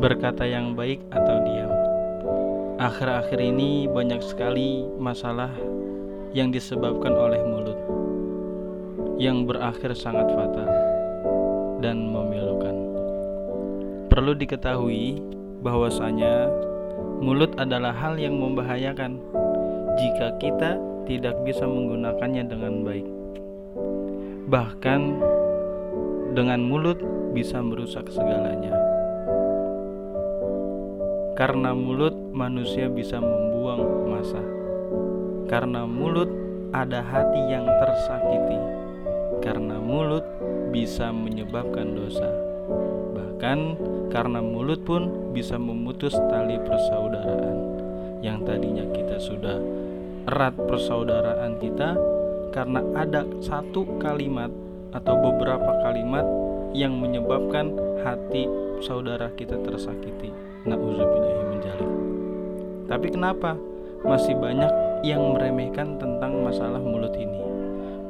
berkata yang baik atau diam. Akhir-akhir ini banyak sekali masalah yang disebabkan oleh mulut yang berakhir sangat fatal dan memilukan. Perlu diketahui bahwasanya mulut adalah hal yang membahayakan jika kita tidak bisa menggunakannya dengan baik. Bahkan dengan mulut bisa merusak segalanya. Karena mulut manusia bisa membuang masa. Karena mulut ada hati yang tersakiti. Karena mulut bisa menyebabkan dosa. Bahkan karena mulut pun bisa memutus tali persaudaraan yang tadinya kita sudah erat persaudaraan kita karena ada satu kalimat atau beberapa kalimat yang menyebabkan hati saudara kita tersakiti. Nauzubillahi menjalik. Tapi kenapa masih banyak yang meremehkan tentang masalah mulut ini?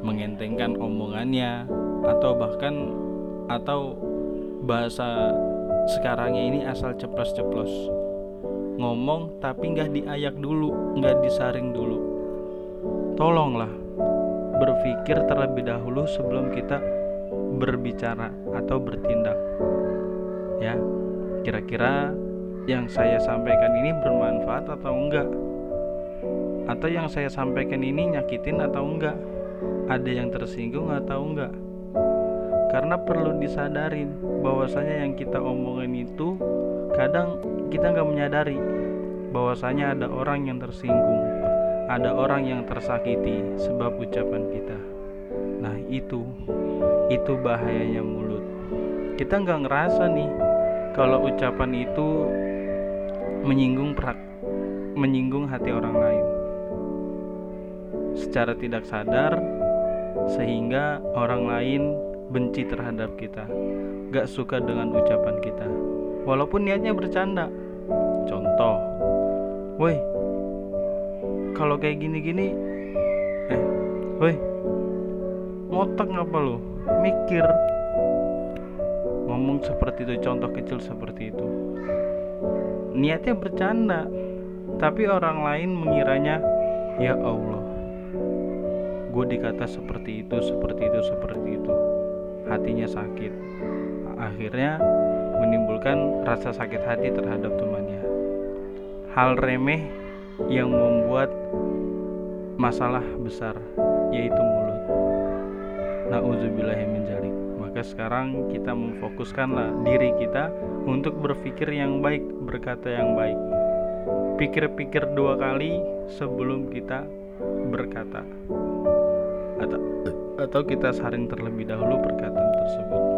Mengentengkan omongannya atau bahkan atau bahasa sekarangnya ini asal ceplos-ceplos. Ngomong tapi nggak diayak dulu, nggak disaring dulu. Tolonglah berpikir terlebih dahulu sebelum kita berbicara atau bertindak. Ya, kira-kira yang saya sampaikan ini bermanfaat atau enggak? Atau yang saya sampaikan ini nyakitin atau enggak? Ada yang tersinggung atau enggak? Karena perlu disadarin bahwasanya yang kita omongin itu kadang kita nggak menyadari bahwasanya ada orang yang tersinggung ada orang yang tersakiti sebab ucapan kita. Nah itu itu bahayanya mulut. Kita nggak ngerasa nih kalau ucapan itu menyinggung perak, menyinggung hati orang lain. Secara tidak sadar sehingga orang lain benci terhadap kita gak suka dengan ucapan kita. Walaupun niatnya bercanda. Contoh woi kalau kayak gini-gini eh woi ngotak ngapa lu? Mikir ngomong seperti itu contoh kecil seperti itu. Niatnya bercanda tapi orang lain mengiranya ya Allah gue dikata seperti itu seperti itu seperti itu. Hatinya sakit. Akhirnya menimbulkan rasa sakit hati terhadap temannya. Hal remeh yang membuat masalah besar yaitu mulut. Na'udzubillahiminjalik maka sekarang kita memfokuskanlah diri kita untuk berpikir yang baik berkata yang baik. Pikir-pikir dua kali sebelum kita berkata. Atau atau kita saring terlebih dahulu perkataan tersebut